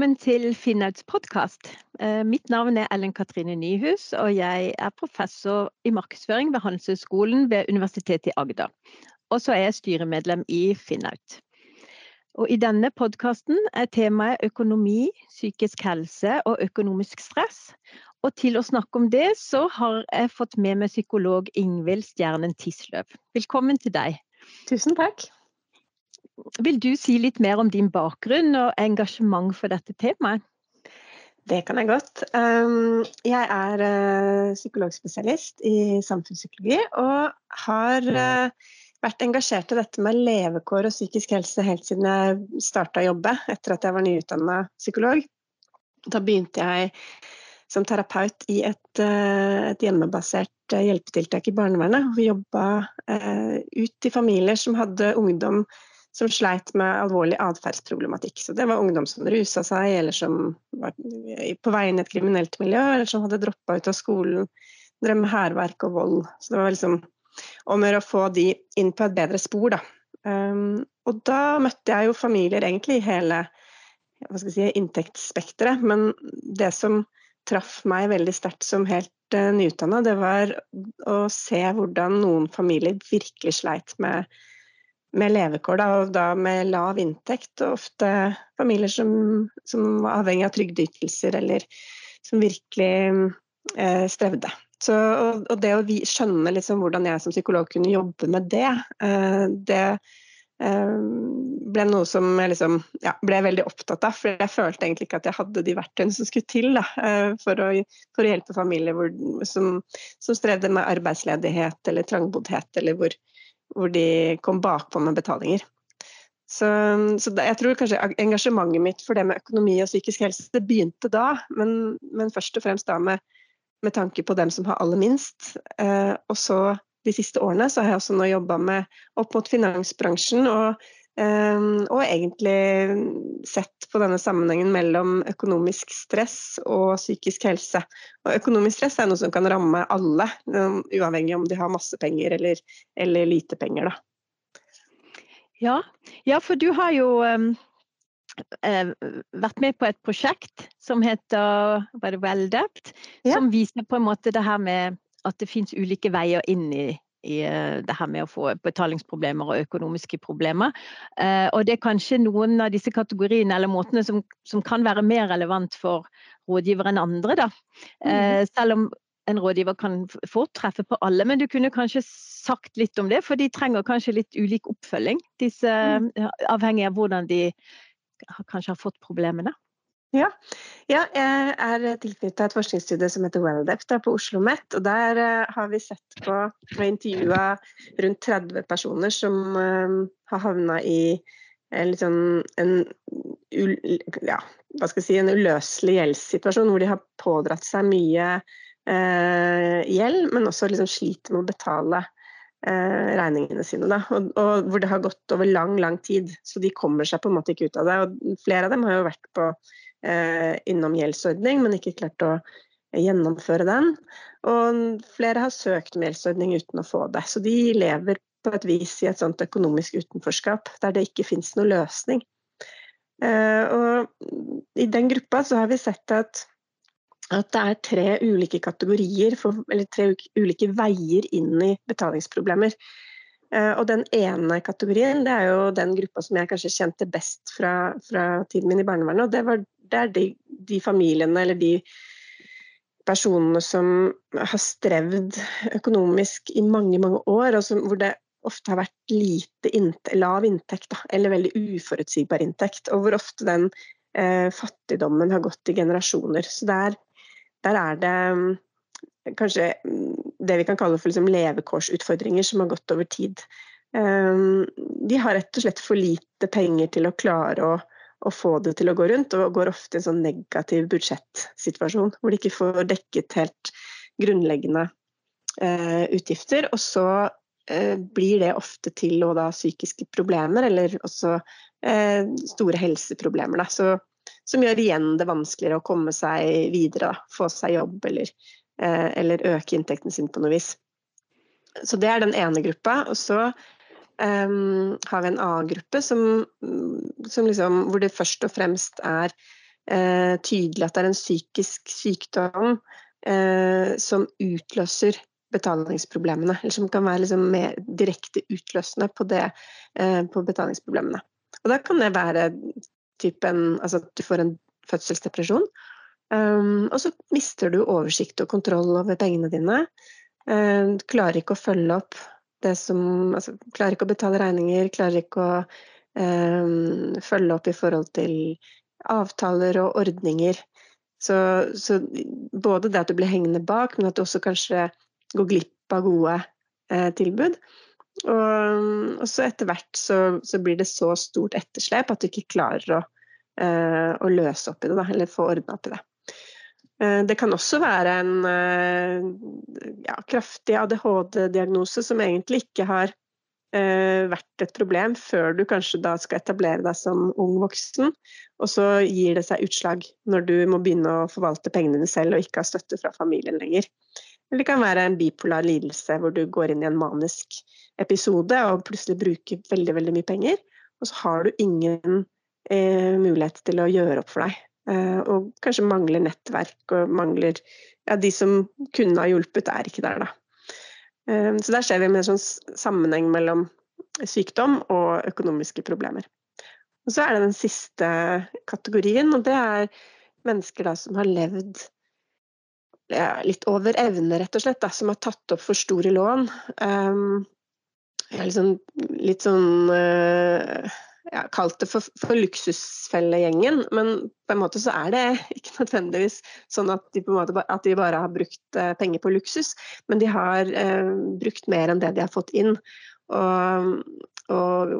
Velkommen til Finnauts podkast. Eh, mitt navn er Ellen Katrine Nyhus, og jeg er professor i markedsføring ved Handelshøyskolen ved Universitetet i Agder. Og så er jeg styremedlem i Finnaut. Og I denne podkasten er temaet økonomi, psykisk helse og økonomisk stress. Og til å snakke om det, så har jeg fått med meg psykolog Ingvild Stjernen Tisløv. Velkommen til deg. Tusen takk. Vil du si litt mer om din bakgrunn og engasjement for dette temaet? Det kan jeg godt. Um, jeg er uh, psykologspesialist i samfunnspsykologi og har uh, vært engasjert i dette med levekår og psykisk helse helt siden jeg starta å jobbe etter at jeg var nyutdanna psykolog. Da begynte jeg som terapeut i et, uh, et hjemmebasert hjelpetiltak i barnevernet. Vi jobba ut i familier som hadde ungdom som sleit med alvorlig atferdsproblematikk. Så det var ungdom som rusa seg, eller som var på vei inn i et kriminelt miljø, eller som hadde droppa ut av skolen, drev med hærverk og vold. Så det var liksom om å få de inn på et bedre spor, da. Um, og da møtte jeg jo familier egentlig i hele hva skal jeg si, inntektsspekteret, men det som traff meg veldig sterkt som helt uh, nyutdanna, det var å se hvordan noen familier virkelig sleit med med levekår, da, og da med lav inntekt. Og ofte familier som, som var avhengig av trygdeytelser, eller som virkelig eh, strevde. Så, og, og, det å vi, skjønne liksom hvordan jeg som psykolog kunne jobbe med det, eh, det eh, ble noe som jeg liksom, ja, ble veldig opptatt av. For jeg følte egentlig ikke at jeg hadde de verktøyene som skulle til da, eh, for, å, for, å, hjelpe familier hvor, som, som strevde med arbeidsledighet eller trangboddhet, eller hvor, hvor de kom bakpå med betalinger. Så, så jeg tror kanskje engasjementet mitt for det med økonomi og psykisk helse det begynte da, men, men først og fremst da med, med, tanke på dem som har aller minst. Eh, og så de siste årene så har jeg også nå jobba opp mot finansbransjen og og egentlig sett på denne sammenhengen mellom økonomisk stress og psykisk helse. Og økonomisk stress er noe som kan ramme alle, um, uavhengig om de har masse penger eller, eller lite penger. Da. Ja. ja, for du har jo um, vært med på et prosjekt som heter var det Welldept, ja. som viser på en måte det her med at det finnes ulike veier inn i i eh, det her med å få betalingsproblemer og økonomiske problemer. Eh, og det er kanskje noen av disse kategoriene eller måtene som, som kan være mer relevant for rådgiver enn andre. Da. Mm. Selv om en rådgiver kan fort treffe på alle, men du kunne kanskje sagt litt om det, for de trenger kanskje litt ulik oppfølging. Disse, mm. avhengig av hvordan de kanskje har fått problemene. Ja. ja, jeg er tilknyttet et forskningsstudie som heter WellDepth på Oslo OsloMet. og Der uh, har vi sett på og intervjua rundt 30 personer som uh, har havna i uh, sånn, en, ja, si, en, uløselig gjeldssituasjon, hvor de har pådratt seg mye gjeld, men også liksom sliter med å betale regningene sine. Da. Og, og, hvor det har gått over lang, lang tid. Så de kommer seg på en måte ikke ut av det. Og flere av dem har jo vært på eh, innom gjeldsordning, men ikke klart å gjennomføre den. Og flere har søkt om gjeldsordning uten å få det. Så de lever på et vis i et sånt økonomisk utenforskap der det ikke finnes noen løsning. Eh, og I den gruppa så har vi sett at, at det er tre ulike kategorier, for, eller tre ulike veier inn i betalingsproblemer. Eh, og den ene kategorien det er jo den gruppa som jeg kanskje kjente best fra, fra tiden min i barnevernet. og Det, var, det er de, de, familiene eller de personene som har strevd økonomisk i mange mange år, og som, hvor det ofte har vært lite innt, lav inntekt da, eller veldig uforutsigbar inntekt. Og hvor ofte den eh, fattigdommen har gått i generasjoner. Så der, der er det kanskje det vi kan kalle for liksom levekårsutfordringer som har gått over tid. Um, de har rett og slett for lite penger til å klare å, å få det til å gå rundt, og går ofte i en sånn negativ budsjettsituasjon hvor de ikke får dekket helt grunnleggende eh, utgifter. Og så eh, blir det ofte til og da psykiske problemer, eller også eh, store helseproblemer. Da. Så, som gjør igjen det vanskeligere å komme seg videre, da. få seg jobb eller Eh, eller øke inntekten sin på noe vis. Så det er den ene gruppa. Og så um, har vi en A-gruppe som, som liksom, hvor det først og fremst er uh, tydelig at det er en psykisk sykdom uh, som utløser betalingsproblemene. Eller som kan være liksom mer direkte utløsende på, det, uh, på betalingsproblemene. Og da kan det være typen altså at du får en fødselsdepresjon. Um, og så mister du oversikt og kontroll over pengene dine. Du klarer ikke å følge opp det som altså, Klarer ikke å betale regninger, klarer ikke å um, følge opp i forhold til avtaler og ordninger. Så, så, både det at du blir hengende bak, men at du også kanskje går glipp av gode eh, tilbud. Og, og, så etter hvert så, så, blir det så stort etterslep at du ikke klarer å, eh, å løse opp i det, da, eller få ordna opp i det. Eh, det kan også være en eh, ja, kraftig ADHD-diagnose som egentlig ikke har eh, vært et problem før du kanskje da skal etablere deg som ung voksen. Og så gir det seg utslag når du må begynne å forvalte pengene dine selv og ikke ha støtte fra familien lenger. Eller det kan være en bipolar lidelse hvor du går inn i en manisk episode og plutselig bruker veldig, veldig mye penger, og så har du ingen eh, mulighet til å gjøre opp for deg. Eh, og kanskje mangler nettverk og mangler Ja, de som kunne ha hjulpet, er ikke der, da. Ehm, så der ser vi en sånn sammenheng mellom sykdom og økonomiske problemer. Og så er det den siste kategorien, og det er mennesker da, som har levd ja, litt over evne, rett og slett. Da, som har tatt opp for store lån. Um, litt sånn, litt sånn uh, ja, kalt det for, for luksusfellegjengen, men på en måte så er det ikke nødvendigvis sånn at de, måte, at de bare har brukt eh, penger på luksus, men de har eh, brukt mer enn det de har fått inn. Og, og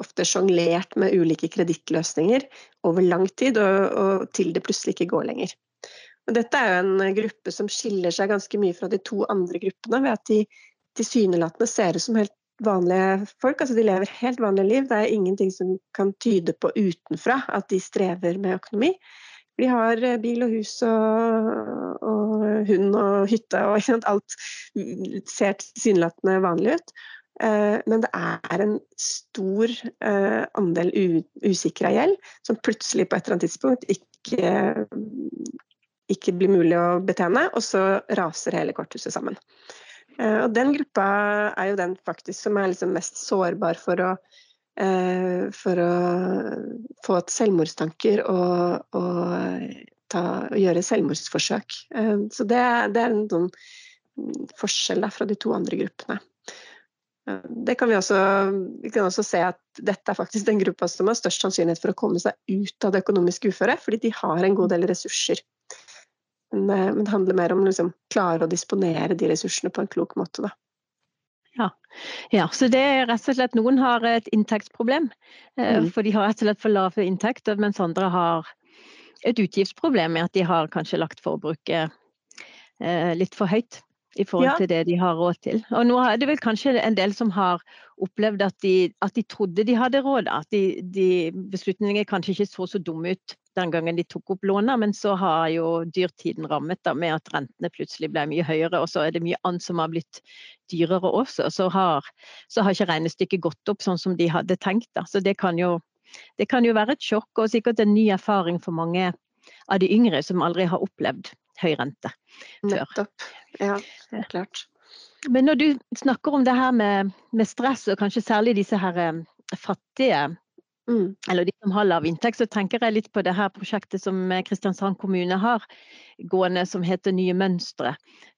ofte sjonglert med ulike kredittløsninger over lang tid, og, og, til det plutselig ikke går lenger. Og dette er jo en gruppe som skiller seg ganske mye fra de to andre gruppene, ved at de tilsynelatende ser ut som helt vanlige folk. Altså de lever helt vanlige liv. Det er ingenting som kan tyde på utenfra at de strever med økonomi. De har eh, bil og hus og, og hund og hytte og sant, alt ser tilsynelatende vanlig ut. Eh, men det er en stor eh, andel usikra gjeld som plutselig på et eller annet tidspunkt ikke, ikke blir mulig å betjene, og så raser hele korthuset sammen. Eh, og den gruppa er jo den faktisk som er liksom mest sårbar for å, eh, for å få selvmordstanker og, og, ta, og, gjøre selvmordsforsøk. Eh, så det, det er en sånn forskjell da, fra de to andre gruppene. Det kan vi, også, vi kan også se at dette er faktisk den gruppa som har størst sannsynlighet for å komme seg ut av det økonomiske uføret, fordi de har en god del ressurser. Men, eh, men det handler mer om å liksom, klare å disponere de ressursene på en klok måte. Da. Ja. ja. så det er rett og slett noen har et inntektsproblem. Eh, mm. For de har rett og slett for lave inntekter, mens andre har et utgiftsproblem med at de har kanskje lagt forbruket eh, litt for høyt i forhold ja. til det de har råd til. Og nå er det vel kanskje en del som har opplevd at de, at de trodde de hadde råd. At de, de beslutningene kanskje ikke så så dumme ut den gangen de tok opp lånet, men så har jo dyrtiden rammet da, med at rentene plutselig ble mye høyere, og så er det mye annet som har blitt dyrere også. Så har, så har ikke regnestykket gått opp sånn som de hadde tenkt. Da. Så det kan, jo, det kan jo være et sjokk, og sikkert en ny erfaring for mange av de yngre som aldri har opplevd høy rente før. Nettopp. Ja, helt klart. Men når du snakker om det her med, med stress, og kanskje særlig disse her eh, fattige Mm. eller de som har lav inntekt, så tenker jeg litt på det her prosjektet som eh, Kristiansand kommune har gående, som heter Nye mønstre.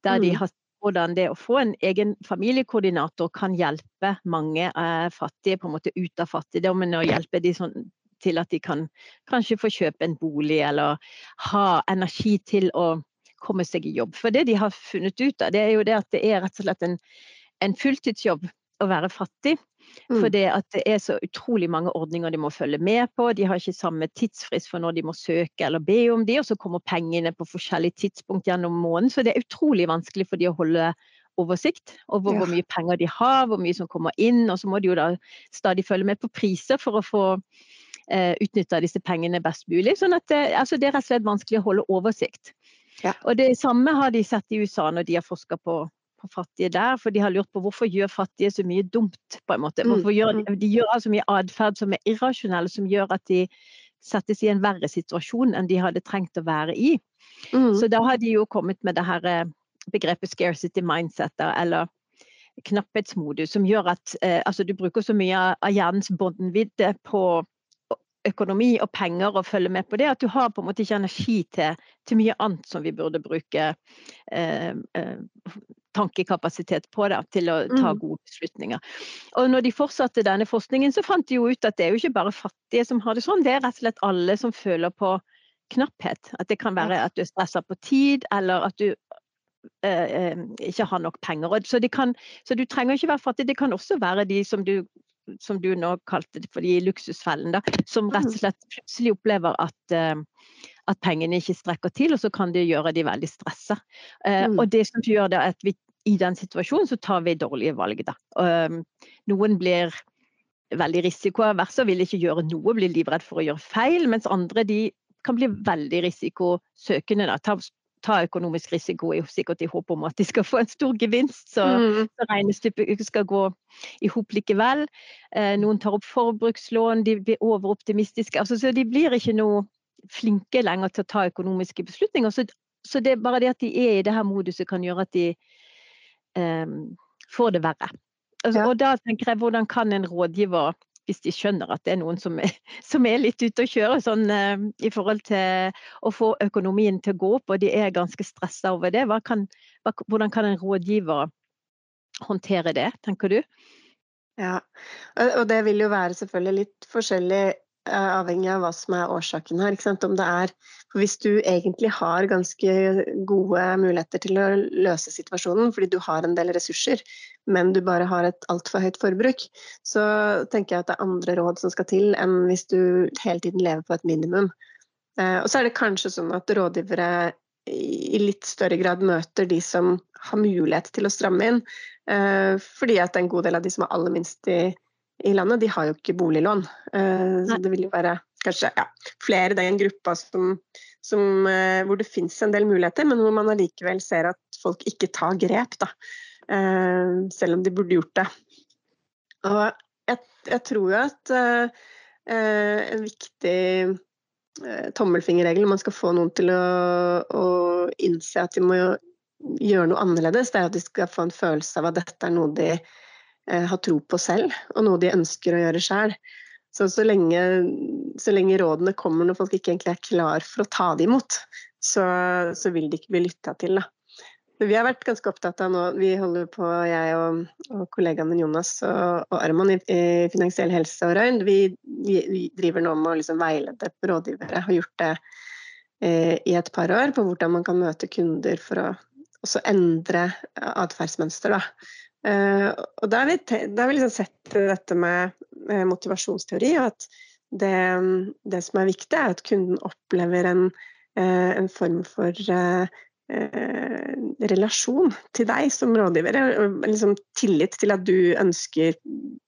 Der mm. de har hvordan det å få en egen familiekoordinator kan hjelpe mange eh, fattige på en måte ut av fattigdommen, og hjelpe de sånn, til at de kan kanskje få kjøpe en bolig eller ha energi til å komme seg i jobb. For det de har funnet ut av, det er jo det at det er rett og slett en, en fulltidsjobb å være fattig. Mm. For det at det er så utrolig mange ordninger de må følge med på. De har ikke samme tidsfrist for når de må søke eller be om de, og så kommer pengene på forskjellige tidspunkt gjennom måneden. Så det er utrolig vanskelig for de å holde oversikt over ja. hvor mye penger de har, hvor mye som kommer inn. Og så må de jo da stadig følge med på priser for å få eh, utnytta disse pengene best mulig. Sånn at det, altså det er rett og slett vanskelig å holde oversikt. Ja. Og det samme har de sett i USA når de har forska på, på, fattige der. For de har lurt på hvorfor gjør fattige så mye dumt, på en måte. Mm, gjør, mm. de gjør altså mye atferd som er irrasjonell, som gjør at de settes i en verre situasjon enn de hadde trengt å være i. Mm. Så da har de jo kommet med det her eh, begrepet scarcity mindset, eller knapphetsmodus, som gjør at eh, altså, du bruker så mye av hjernens båndvidde på økonomi og penger og følge med på det, at du har på en måte ikke energi til, til mye annet som vi burde bruke eh, eh, tankekapasitet på da, til å ta mm. gode beslutninger. Og når de fortsatte denne forskningen, så fant de jo ut at det er jo ikke bare fattige som har det sånn, det er rett og slett alle som føler på knapphet. At det kan være at du er stressa på tid, eller at du eh, eh, ikke har nok penger. Så, kan, så, du trenger ikke være fattig. Det kan også være de som du som du nå kalte det for de luksusfellen, da, som rett og mm. slett plutselig opplever at, uh, at pengene ikke strekker til, og så kan det gjøre de veldig stressa. Uh, mm. Og det som gjør det at vi i den situasjonen så tar vi dårlige valg, da. Noen blir veldig risikoaverse og vil ikke gjøre noe, blir livredd for å gjøre feil, mens andre de kan bli veldig risikosøkende. Da. Ta økonomisk risiko sikkert i håp om at de skal få en stor gevinst, så, mm. så regnestykket skal gå i hop likevel. Eh, noen tar opp forbrukslån, de blir overoptimistiske. Altså, så de blir ikke noe flinke lenger til å ta økonomiske beslutninger. Så, så det er bare det at de er i det her moduset kan gjøre at de eh, får det verre. Altså, ja. Og da tenker jeg, hvordan kan en rådgiver, hvis de skjønner at det er noen som er, som er litt ute å kjøre sånn uh, i forhold til å få økonomien til å gå opp, og de er ganske stressa over det, kan, hvordan kan en rådgiver håndtere det, tenker du? Ja, og det vil jo være selvfølgelig litt forskjellig avhengig av hva som er årsaken her. Om det er, for Hvis du egentlig har ganske gode muligheter til å løse situasjonen fordi du har en del ressurser, men du bare har et altfor høyt forbruk, så tenker jeg at det er andre råd som skal til enn hvis du hele tiden lever på et minimum. Eh, og så er det kanskje sånn at rådgivere i litt større grad møter de som har mulighet til å stramme inn, eh, fordi at en god del av de som har aller minst i i landet, de har jo ikke boliglån. Uh, så det vil jo være kanskje ja, flere i den gruppa som, som, uh, hvor det finnes en del muligheter, men hvor man allikevel ser at folk ikke tar grep, da. Uh, selv om de burde gjort det. Og jeg, jeg tror jo at en viktig tommelfingerregel når man skal få noen til å, å innse at de må gjøre noe annerledes, det er at de skal få en følelse av at dette er noe de Eh, har tro på selv, og noe de ønsker å gjøre sjøl. Så, så, så lenge rådene kommer når folk ikke egentlig er klar for å ta dem imot, så, så vil de ikke bli lytta til. Da. Vi har vært ganske opptatt av nå, vi holder på, jeg og, og kollegaen Jonas og, og Arman i, i, Finansiell helse og Røynd, vi, vi, driver nå med å liksom veilede rådgivere. Har gjort det eh, i et par år på hvordan man kan møte kunder for å også endre atferdsmønster. Uh, og da har vi, liksom sett dette med, uh, motivasjonsteori, og at det, det, som er viktig, er at kunden opplever en, uh, en form for relasjon til deg som rådgiver. Liksom tillit til at du ønsker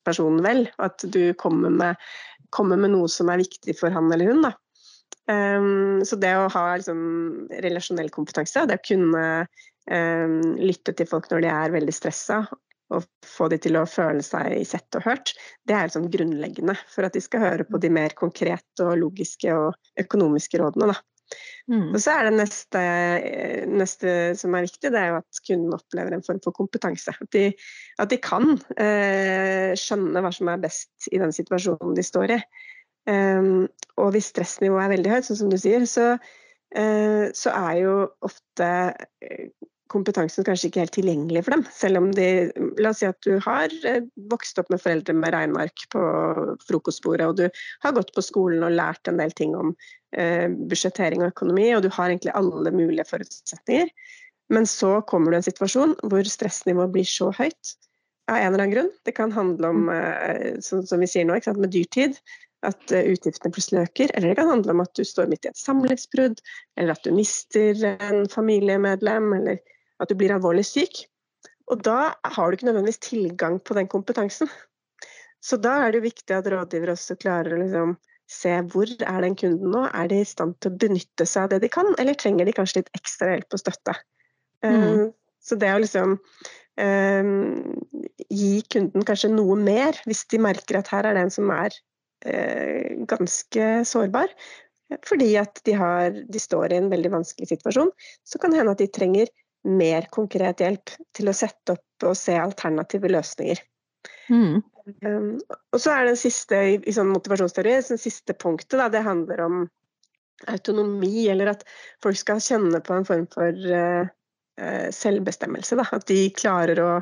personen vel, og at du kommer med, kommer med noe som er viktig for han eller hun. Um, så det å ha liksom, relasjonell kompetanse, det å kunne lytte til folk når de er veldig stressa, og få de til å føle seg sett og hørt, det er sånn grunnleggende for at de skal høre på de mer konkrete og logiske og økonomiske rådene. Mm. Og så er det neste, neste, som er viktig, det er jo at kunden opplever en form for kompetanse. At de, at de kan eh, skjønne hva som er best i den situasjonen de står i. Um, og hvis stressnivået er veldig høyt, sånn som du sier, så, uh, så er jo ofte kompetansen kanskje ikke helt tilgjengelig for dem. Selv om de La oss si at du har eh, vokst opp med foreldre med regneark på frokostbordet, og du har gått på skolen og lært en del ting om eh, budsjettering og økonomi, og du har egentlig alle mulige forutsetninger. Men så kommer du i en situasjon hvor stressnivået blir så høyt av en eller annen grunn. Det kan handle om, eh, som, som vi sier nå, med dyrtid. At uh, utgiftene plutselig øker. Eller det kan handle om at du står midt i et samlivsbrudd, eller at du mister en familiemedlem, eller at du blir alvorlig syk. Og da har du ikke nødvendigvis tilgang på den kompetansen. Så da er det viktig at rådgiver også klarer å liksom se hvor er den kunden nå, er de i stand til å benytte seg av det de kan, eller trenger de kanskje litt ekstra hjelp og støtte. Mm. Um, så det å liksom um, gi kunden kanskje noe mer, hvis de merker at her er det en som er uh, ganske sårbar. Fordi at de, har, de, står i en veldig vanskelig situasjon. Så kan det hende at de trenger mer konkret hjelp til å sette opp og se alternative løsninger. Mm. Um, og så er det siste i, i sånn motivasjonsteori, det siste punktet, da, det handler om autonomi, eller at folk skal kjenne på en form for uh, selvbestemmelse. Da. At de klarer å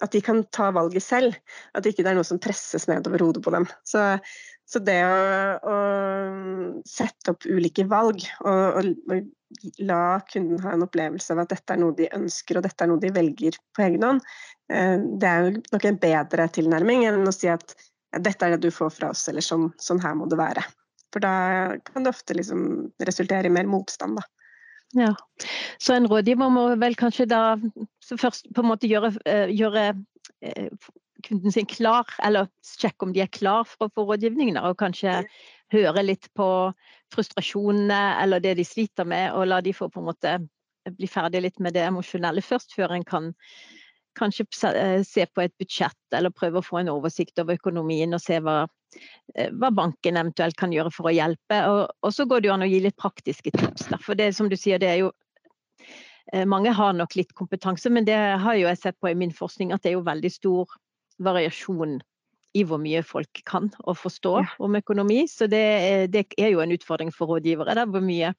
at de kan ta valget selv. At det ikke er noe som presses nedover hodet på dem. Så, så det å, å, sette opp ulike valg og, og, og, la kunden ha en opplevelse av at dette er noe de ønsker og dette er noe de velger på egen hånd, eh, det er jo nok en bedre tilnærming enn å si at dette er det du får fra oss, eller sånn, sånn her må det være. For da kan det ofte liksom resultere i mer motstand, da. Ja, Så en rådgiver må vel kanskje da først på en måte gjøre, eh, gjøre eh, kunden sin klar, eller sjekke om de er klar for å få rådgivning, og kanskje høre litt på frustrasjonene eller det de sliter med, og la de få på en måte bli ferdig litt med det emosjonelle først, før en kan kanskje eh, se på et budsjett eller prøve å få en oversikt over økonomien og se hva, eh, hva banken eventuelt kan gjøre for å hjelpe. Og, og så går det jo an å gi litt praktiske tips. Da. For det som du sier, det er jo eh, mange har nok litt kompetanse, men det har jo jeg sett på i min forskning at det er jo veldig stor variasjon i hvor mye folk kan og forstår ja. om økonomi. Så det, det, er jo en utfordring for rådgivere. Da, hvor mye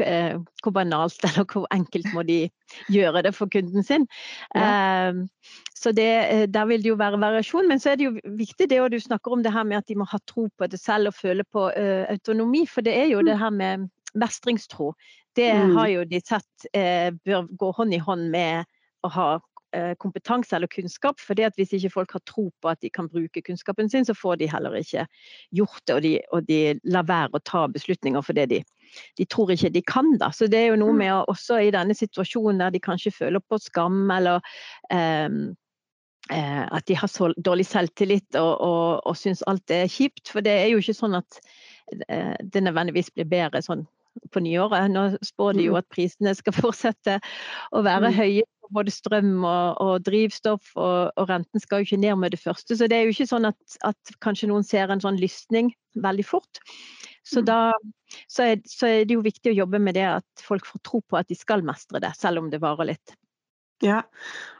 eh, Hvor banalt eller hvor enkelt må de gjøre det for kunden sin. Ja. Eh, så det, eh, Der vil det jo være variasjon. Men så er det jo viktig det og du snakker om det her med at de må ha tro på det selv og føle på autonomi. For det er jo mm. det her med mestringstro. Det mm. har jo de sett eh, bør gå hånd i hånd med å ha Eh, kompetanse eller kunnskap. For hvis ikke folk har tro på at de kan bruke kunnskapen sin, så får de heller ikke gjort det. Og de, og de lar være å ta beslutninger fordi de, de tror ikke de kan da. Så det er jo noe mm. med å, også i denne situasjonen der de kanskje føler på skam eller um, at de har så dårlig selvtillit og, og, og syns alt er kjipt. For det er jo ikke sånn at uh, det nødvendigvis blir bedre sånn på nyåret. Nå spår de jo mm. at prisene skal fortsette å være mm. høye både strøm og, og drivstoff, og, og, renten skal jo ikke ned med det første. Så det er jo ikke sånn at, at kanskje noen ser en sånn lysning veldig fort. Så mm. da så er, så er, det jo viktig å jobbe med det at folk får tro på at de skal mestre det, selv om det varer litt. Ja,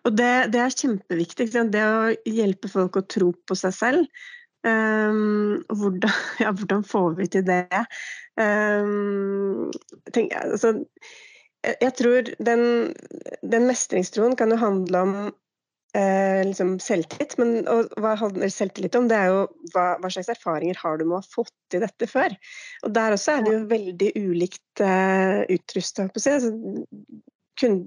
og det, det er kjempeviktig. Det å hjelpe folk å tro på seg selv. Um, hvordan, ja, hvordan, får vi til det? Um, tenk, altså, jeg tror den, den mestringstroen kan jo handle om eh, liksom selvtillit. Men og, hva handler selvtillit om? Det er jo hva, hva, slags erfaringer har du med å ha fått til dette før? Og der også er det jo veldig ulikt eh, utrusta, på å si. Altså,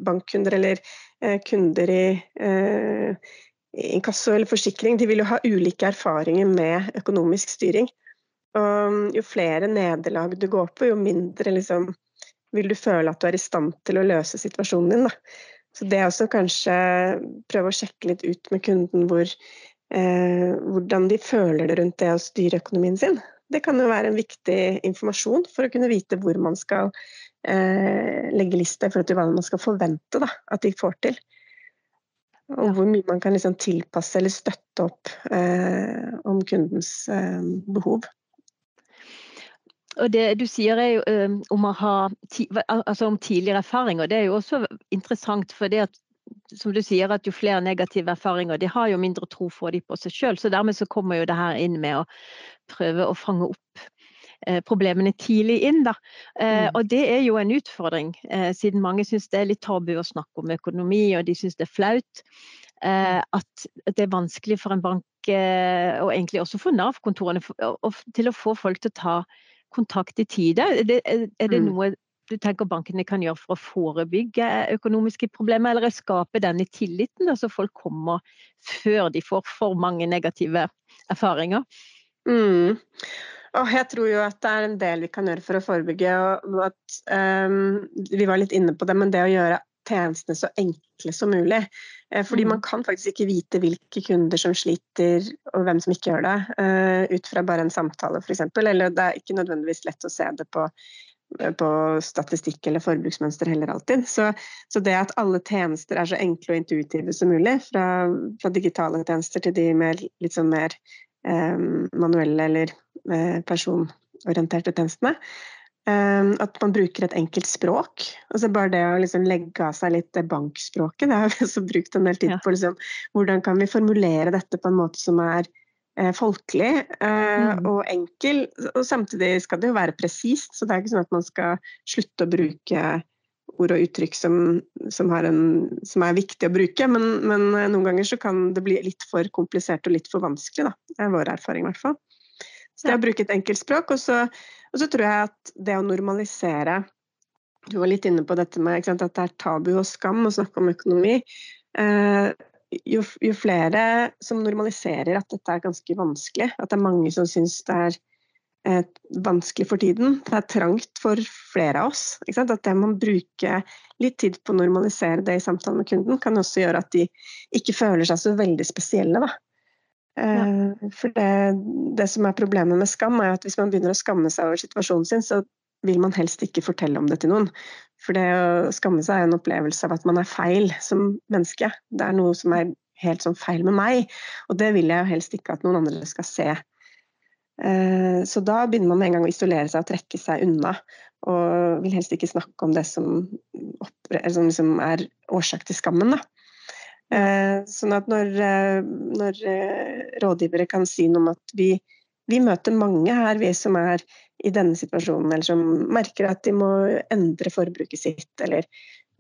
bankkunder eller eh, kunder i eh, inkasso eller forsikring, de vil jo ha ulike erfaringer med økonomisk styring. Og jo flere nederlag du går på, jo mindre liksom, vil du føle at du er i stand til å løse situasjonen din. Da. Så det er også kanskje prøve å sjekke litt ut med kunden hvor, eh, hvordan de føler det rundt det å styre økonomien sin. Det kan jo være en viktig informasjon for å kunne vite hvor man skal eh, legge lista i forhold til hva man skal forvente da, at de får til. Og hvor mye man kan liksom tilpasse eller støtte opp eh, om kundens eh, behov og det du sier er jo um, om, ha, altså om tidligere erfaringer, det er jo også interessant. for det at som du sier, at jo flere negative erfaringer, de har jo mindre tro for de på seg sjøl. Så dermed så kommer jo det her inn med å prøve å fange opp eh, problemene tidlig inn. Da. Eh, mm. Og det er jo en utfordring, eh, siden mange syns det er litt tabu å snakke om økonomi, og de syns det er flaut. Eh, at det er vanskelig for en bank, og egentlig også for Nav-kontorene, til å få folk til å ta kontakt i tide? Er det, er det mm. noe du tenker bankene kan gjøre for å forebygge økonomiske problemer, eller skape denne tilliten, så altså folk kommer før de får for mange negative erfaringer? Mm. Og jeg tror jo at det er en del vi kan gjøre for å forebygge. og at um, Vi var litt inne på det, men det å gjøre tjenestene så enkle som mulig. Eh, fordi man mm. kan faktisk ikke vite hvilke kunder som sliter og hvem som ikke gjør det, eh, ut fra bare en samtale f.eks. Eller det er ikke nødvendigvis lett å se det på, eh, på statistikk eller forbruksmønster heller alltid. Så, så, det at alle tjenester er så enkle og intuitive som mulig, fra, fra digitale tjenester til de mer, litt sånn mer eh, manuelle eller personorienterte tjenestene. Um, at man bruker et enkelt språk. Altså bare det å liksom legge av seg litt det bankspråket. Det har vi også brukt en del tid på. Liksom, hvordan kan vi formulere dette på en måte som er eh, folkelig eh, mm. og enkel. Og samtidig skal det jo være presist, så det er ikke sånn at man skal slutte å bruke ord og uttrykk som, som, en, som er viktig å bruke. Men, men, noen ganger så kan det bli litt for komplisert og litt for vanskelig. Da. Det er vår erfaring, i hvert fall. Så det å bruke et enkelt språk. Og så, og så tror jeg at det å normalisere Du var litt inne på dette med sant, at det er tabu og skam å snakke om økonomi. Eh, jo, jo, flere som normaliserer at dette er ganske vanskelig, at det er mange som syns det er eh, vanskelig for tiden, det er trangt for flere av oss. At det man bruker litt tid på å normalisere det i samtale med kunden, kan også gjøre at de ikke føler seg så veldig spesielle. Da. Ja. Eh, for det, det, som er problemet med skam, er at hvis man begynner å skamme seg over situasjonen sin, så vil man helst ikke fortelle om det til noen. For det å skamme seg er en opplevelse av at man er feil som menneske. Det er noe som er helt sånn feil med meg, og det vil jeg helst ikke at noen andre skal se. Eh, så da begynner man med en gang å isolere seg og trekke seg unna. Og vil helst ikke snakke om det som, som liksom er årsak til skammen. Da. Eh, sånn at når, eh, når eh, rådgivere kan si noe om at vi, vi, møter mange her, vi som er i denne situasjonen, eller som merker at de må endre forbruket sitt, eller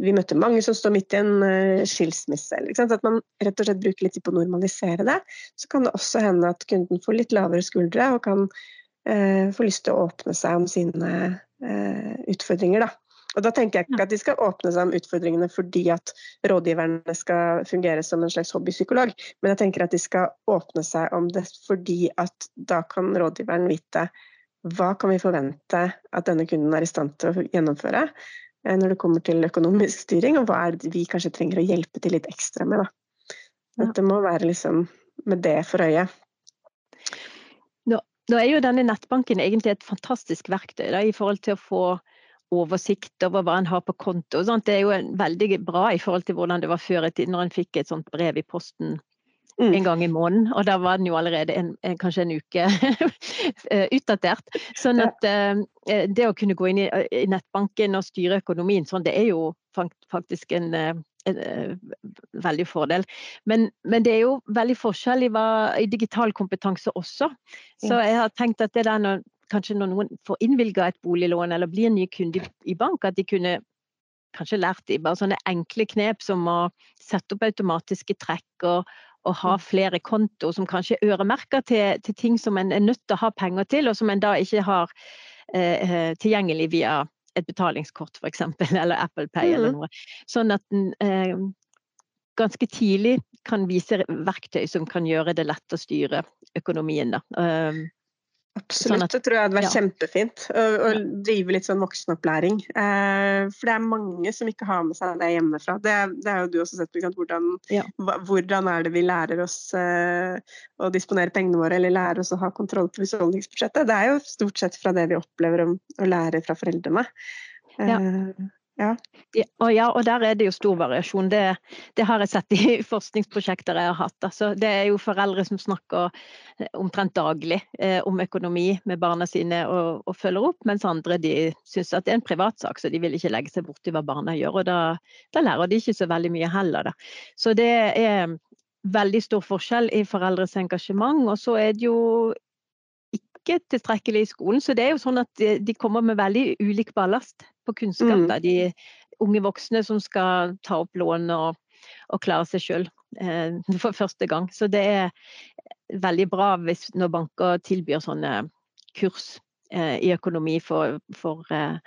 vi møter mange som står midt i en skilsmisse. At man rett og slett bruker litt tid på å normalisere det. Så kan det også hende at kunden får litt lavere skuldre og kan eh, få lyst til å åpne seg om sine eh, utfordringer. Da. Og Da tenker jeg ikke at de skal åpne seg om utfordringene fordi at rådgiverne skal fungere som en slags hobbypsykolog, men jeg tenker at de skal åpne seg om det fordi at da kan rådgiveren vite hva kan vi forvente at denne kunden er i stand til å gjennomføre eh, når det kommer til økonomisk styring, og hva er det vi kanskje trenger å hjelpe til litt ekstra med. Da. Dette må være liksom med det for øye. Nå, nå, er jo denne nettbanken egentlig et fantastisk verktøy da, i forhold til å få oversikt over hva en har på konto. Sånt. Det er jo veldig bra i forhold til hvordan det var før i tiden, når en fikk et sånt brev i posten mm. en gang i måneden. Og da var den jo allerede en, en, kanskje en uke eh, utdatert. Sånn at uh, det å kunne gå inn i, i, nettbanken og styre økonomien sånn, det er jo faktisk en, en, en veldig fordel. Men, men, det er jo veldig forskjell i, hva, i digital kompetanse også. Så jeg har tenkt at det der når kanskje når noen får innvilga et boliglån eller blir ny kunde i bank, at de kunne kanskje lært de bare sånne enkle knep som å sette opp automatiske trekk og, og ha mm. flere konto som kanskje er øremerka til, til, ting som en er nødt til å ha penger til, og som en da ikke har eh, eh tilgjengelig via et betalingskort f.eks., eller Apple Pay mm. eller noe. Sånn at en eh, ganske tidlig kan vise verktøy som kan gjøre det lett å styre økonomien. Da. Um, Absolutt, sånn at, det tror jeg hadde vært ja. kjempefint. Å, å, drive litt sånn voksenopplæring. Eh, for det er mange som ikke har med seg det hjemmefra. Det, det har jo du også sett. Hvordan, ja. hvordan, er det vi lærer oss eh, å disponere pengene våre, eller lærer oss å ha kontroll på husholdningsbudsjettet? Det er jo stort sett fra det vi opplever om, å lære fra foreldrene. Eh, ja. Ja. Og, ja, og der er det jo stor variasjon. Det, det, har jeg sett i forskningsprosjekter jeg har hatt. Altså, det er jo foreldre som snakker eh, omtrent daglig eh, om økonomi med barna sine og, og følger opp, mens andre de syns at det er en privatsak, så de vil ikke legge seg borti hva barna gjør. Og da, da lærer de ikke så veldig mye heller. Da. Så det er veldig stor forskjell i foreldres engasjement. Og så er det jo ikke tilstrekkelig i skolen. Så det er jo sånn at de, de kommer med veldig ulik ballast på kunnskap. Mm. De unge voksne som skal ta opp lån og, og klare seg sjøl eh, for første gang. Så det er veldig bra hvis når banker tilbyr sånne kurs eh, i økonomi for, for, eh,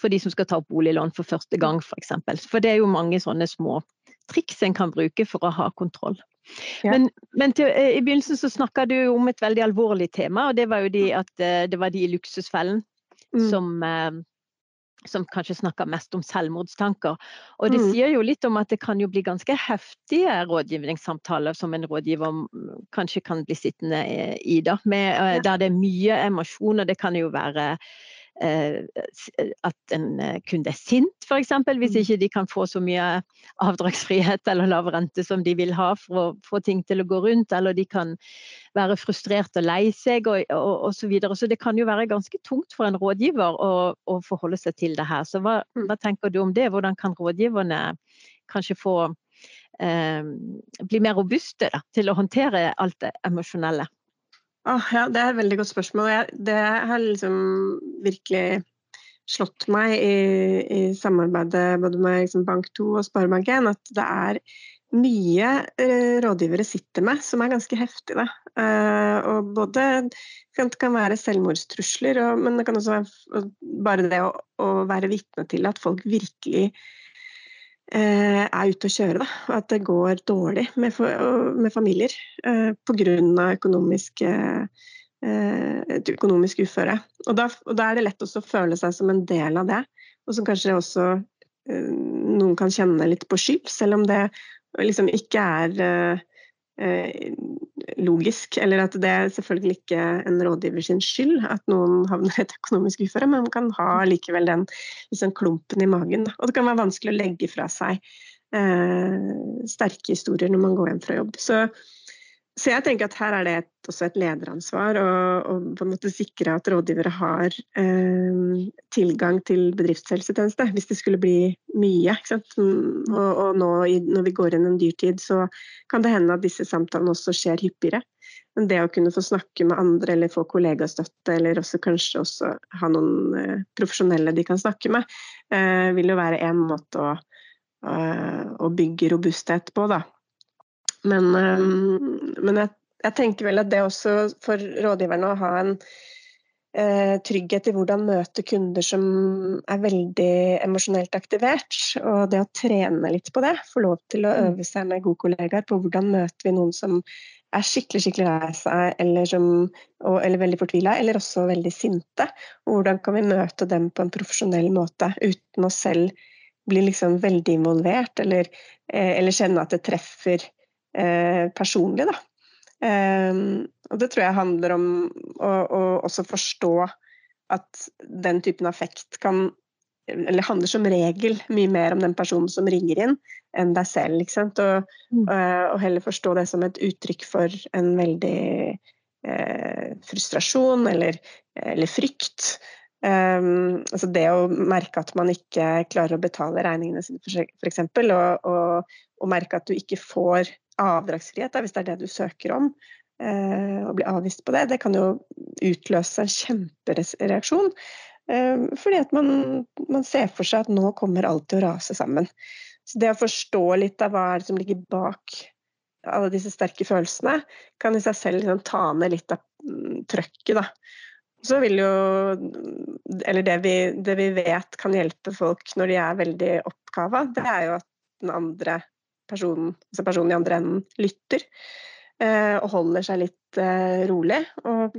for, de som skal ta opp boliglån for første gang, f.eks. For, eksempel. for det er jo mange sånne små triks en kan bruke for å ha kontroll. Ja. Men, men til, eh, i begynnelsen så snakka du om et veldig alvorlig tema, og det var jo de mm. at eh, det var de i luksusfellen mm. som, eh, som kanskje snakker mest om selvmordstanker. Og det mm. sier jo litt om at det kan jo bli ganske heftige rådgivningssamtaler som en rådgiver kanskje kan bli sittende i, da. Med, ja. Der det er mye emosjon, og det kan jo være eh, at en kunde er sint, f.eks. Hvis mm. ikke de kan få så mye avdragsfrihet eller lav rente som de vil ha for å få ting til å gå rundt, eller de kan være frustrert og lei seg og, og så videre. Så det kan jo være ganske tungt for en rådgiver å, å forholde seg til det her. Så hva, mm. hva tenker du om det? Hvordan kan rådgiverne kanskje få eh, bli mer robuste da, til å håndtere alt det emosjonelle? Oh, ja, det er et veldig godt spørsmål. Jeg, det har liksom virkelig slått meg i, i samarbeidet både med liksom Bank2 og Sparebank1 at det er mye eh, rådgivere sitter med som er ganske heftig. Uh, og både det kan være selvmordstrusler, og, men det kan også være bare det å, å være vitne til at folk virkelig er ute å kjøre. Da. At det går dårlig med, med familier eh, pga. økonomisk, et økonomisk uføre. Og da, og da, er det lett å føle seg som en del av det, og som kanskje også noen kan kjenne litt på skyld, selv om det liksom ikke er eh, logisk. Eller at det er selvfølgelig ikke en rådgiver sin skyld at noen havner i et økonomisk uføre, men man kan ha likevel den liksom, klumpen i magen. Og det kan være vanskelig å legge fra seg eh, sterke historier når man går hjem fra jobb. Så så jeg tenker at her er det et, også et lederansvar å på en måte sikre at rådgivere har eh, tilgang til bedriftshelsetjeneste hvis det skulle bli mye. Og, og nå i, når vi går inn en dyrtid, så kan det hende at disse samtalene også skjer hyppigere. Men det å kunne få snakke med andre eller få kollegastøtte, eller også kanskje også ha noen eh, profesjonelle de kan snakke med, eh, vil jo være en måte å, å, å bygge robusthet på. da. Men, ehm, men jeg, jeg, tenker vel at det også for rådgiverne å ha en eh, trygghet i hvordan møte kunder som er veldig emosjonelt aktivert, og det å trene litt på det, få lov til å mm. øve seg med gode kollegaer på hvordan møter vi noen som er skikkelig skikkelig lei seg, eller, som, og, eller veldig fortvila, eller også veldig sinte. Og hvordan kan vi møte dem på en profesjonell måte uten å selv bli liksom veldig involvert, eller, eh, eller kjenne at det treffer eh, personlig. Da. Eh, og det tror jeg handler om å, å, også forstå at den typen affekt kan eller handler som regel mye mer om den personen som ringer inn, enn deg selv. ikke sant? Og, mm. Eh, og heller forstå det som et uttrykk for en veldig eh, frustrasjon eller, eller frykt. Um, altså det å merke at man ikke klarer å betale regningene sine, f.eks., og, og, og merke at du ikke får avdragsfrihet, hvis det er det du søker om, og blir avvist på det, det kan jo utløse en kjempereaksjon. Uh, fordi at man, man, ser for seg at nå kommer alt til å rase sammen. Så det å forstå litt av hva som ligger bak alle disse sterke følelsene, kan i seg selv liksom, ta ned litt av mm, trøkket. da så vil jo Eller det vi, det vi, vet kan hjelpe folk når de er veldig oppkava, det er jo at den andre personen, altså personen i andre enden, lytter. Eh, og holder seg litt eh, rolig. Og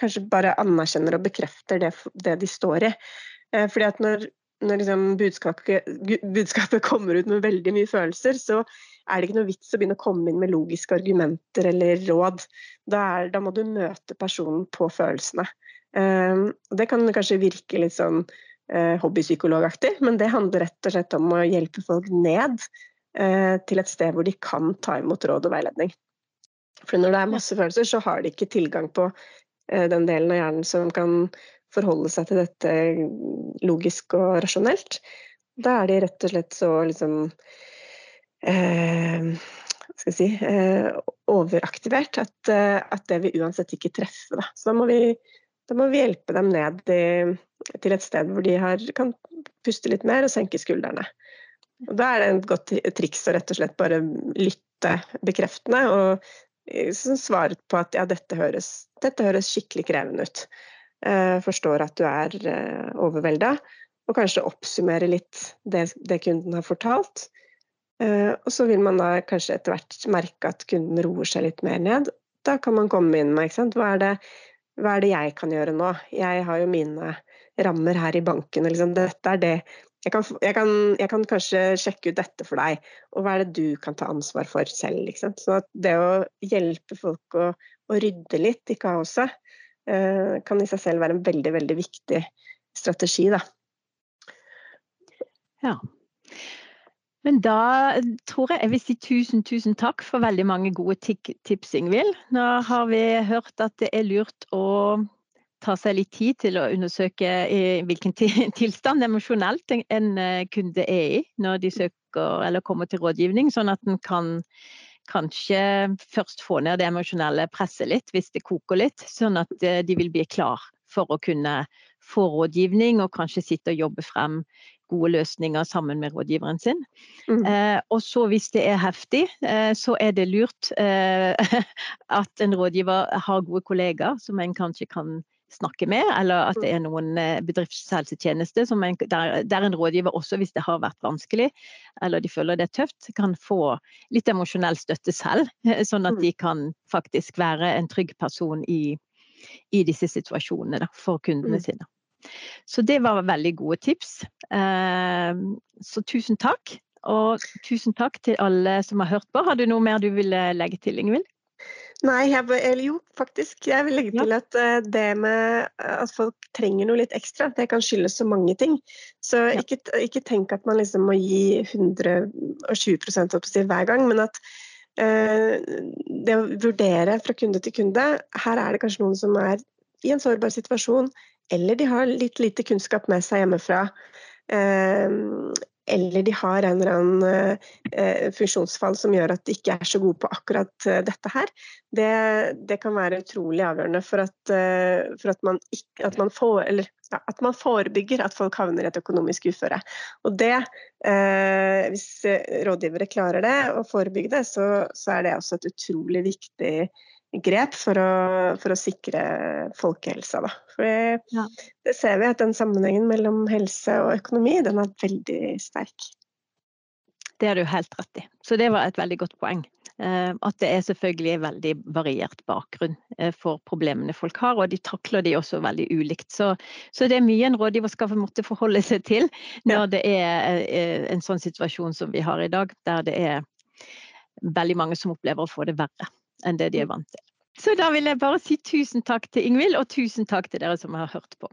kanskje bare anerkjenner og bekrefter det, det de står i. Eh, fordi at når, når liksom budskapet, budskapet, kommer ut med veldig mye følelser, så er det ikke noe vits å begynne å komme inn med logiske argumenter eller råd. Da, er, da må du møte personen på følelsene. Det kan kanskje virke litt sånn hobbypsykologaktig, men det handler rett og slett om å hjelpe folk ned til et sted hvor de kan ta imot råd og veiledning. For når det er masse følelser, så har de ikke tilgang på eh, den delen av hjernen som kan forholde seg til dette logisk og rasjonelt. Da er de rett og slett så liksom eh, skal si, eh, overaktivert at, at, det vil uansett ikke treffe. Da. Så da må vi da må vi hjelpe dem ned i, til et sted hvor de har, kan puste litt mer og senke skuldrene. Og da er det et godt triks å rett og slett bare lytte bekreftende og eh, svare på at ja, dette høres, dette høres skikkelig krevende ut. Eh, forstår at du er eh, overvelda, og kanskje oppsummere litt det, det kunden har fortalt. Eh, og så vil man da kanskje etter hvert merke at kunden roer seg litt mer ned. Da kan man komme inn med hva er det hva er det jeg kan gjøre nå? Jeg har jo mine rammer her i banken. Liksom. Dette er det. Jeg kan, jeg, kan, jeg kan, kanskje sjekke ut dette for deg, og hva er det du kan ta ansvar for selv? Liksom. Så det å hjelpe folk å, å rydde litt i kaoset uh, kan i seg selv være en veldig, veldig viktig strategi, da. Ja. Men da tror jeg jeg vil si tusen, tusen takk for veldig mange gode tips, Ingvild. Nå har vi hørt at det er lurt å ta seg litt tid til å undersøke i hvilken tilstand emosjonelt en eh, kunde er i når de søker eller kommer til rådgivning, sånn at en kan kanskje først få ned det emosjonelle presset litt hvis det koker litt, sånn at eh, de vil bli klar for å kunne få rådgivning og kanskje sitte og jobbe frem gode løsninger sammen med rådgiveren sin. Mm. Eh, og så hvis det er heftig, eh, så er det lurt eh, at en rådgiver har gode kollegaer som en kanskje kan snakke med, eller at det er noen eh, en, der, der, en rådgiver også, hvis det har vært vanskelig eller de føler det er tøft, kan få litt emosjonell støtte selv. Sånn at mm. de kan faktisk være en trygg person i, i disse situasjonene da, for kundene mm. sine. Så det var veldig gode tips. Ehm, så tusen takk. Og tusen takk til alle som har hørt på. Har du noe mer du ville legge til, Ingvild? Nei, jeg, eller jo, faktisk. Jeg vil legge til at uh, det med at folk trenger noe litt ekstra, det kan skyldes så mange ting. Så ja. ikke, ikke, tenk at man liksom må gi 120% hver gang, men at uh, det å vurdere fra kunde til kunde Her er det kanskje noen som er i en sårbar situasjon, eller de har litt lite kunnskap med seg hjemmefra. Eh, eller de har en eller annen eh, funksjonsfall som gjør at de ikke er så gode på akkurat eh, dette her. Det, det, kan være utrolig avgjørende for at, for at, man, ikke, at, man, får, eller, ja, at man, forebygger at folk havner i et økonomisk uføre. Og det, eh, hvis rådgivere klarer det, å forebygge det, så, så er det også et utrolig viktig grep for å, for å sikre folkehelsa. Da. For ja. det ser vi at den sammenhengen mellom helse og økonomi den er veldig sterk. Det har du helt rett i. Så det var et veldig godt poeng. Eh, at det er selvfølgelig veldig variert bakgrunn eh, for problemene folk har, og de takler de også veldig ulikt. Så, så det er mye en rådgiver skal måtte forholde seg til når det er eh, en sånn situasjon som vi har i dag, der det er veldig mange som opplever å få det verre enn det de er vant til. Så da vil jeg bare si tusen takk til Ingvild, og tusen takk til dere som har hørt på.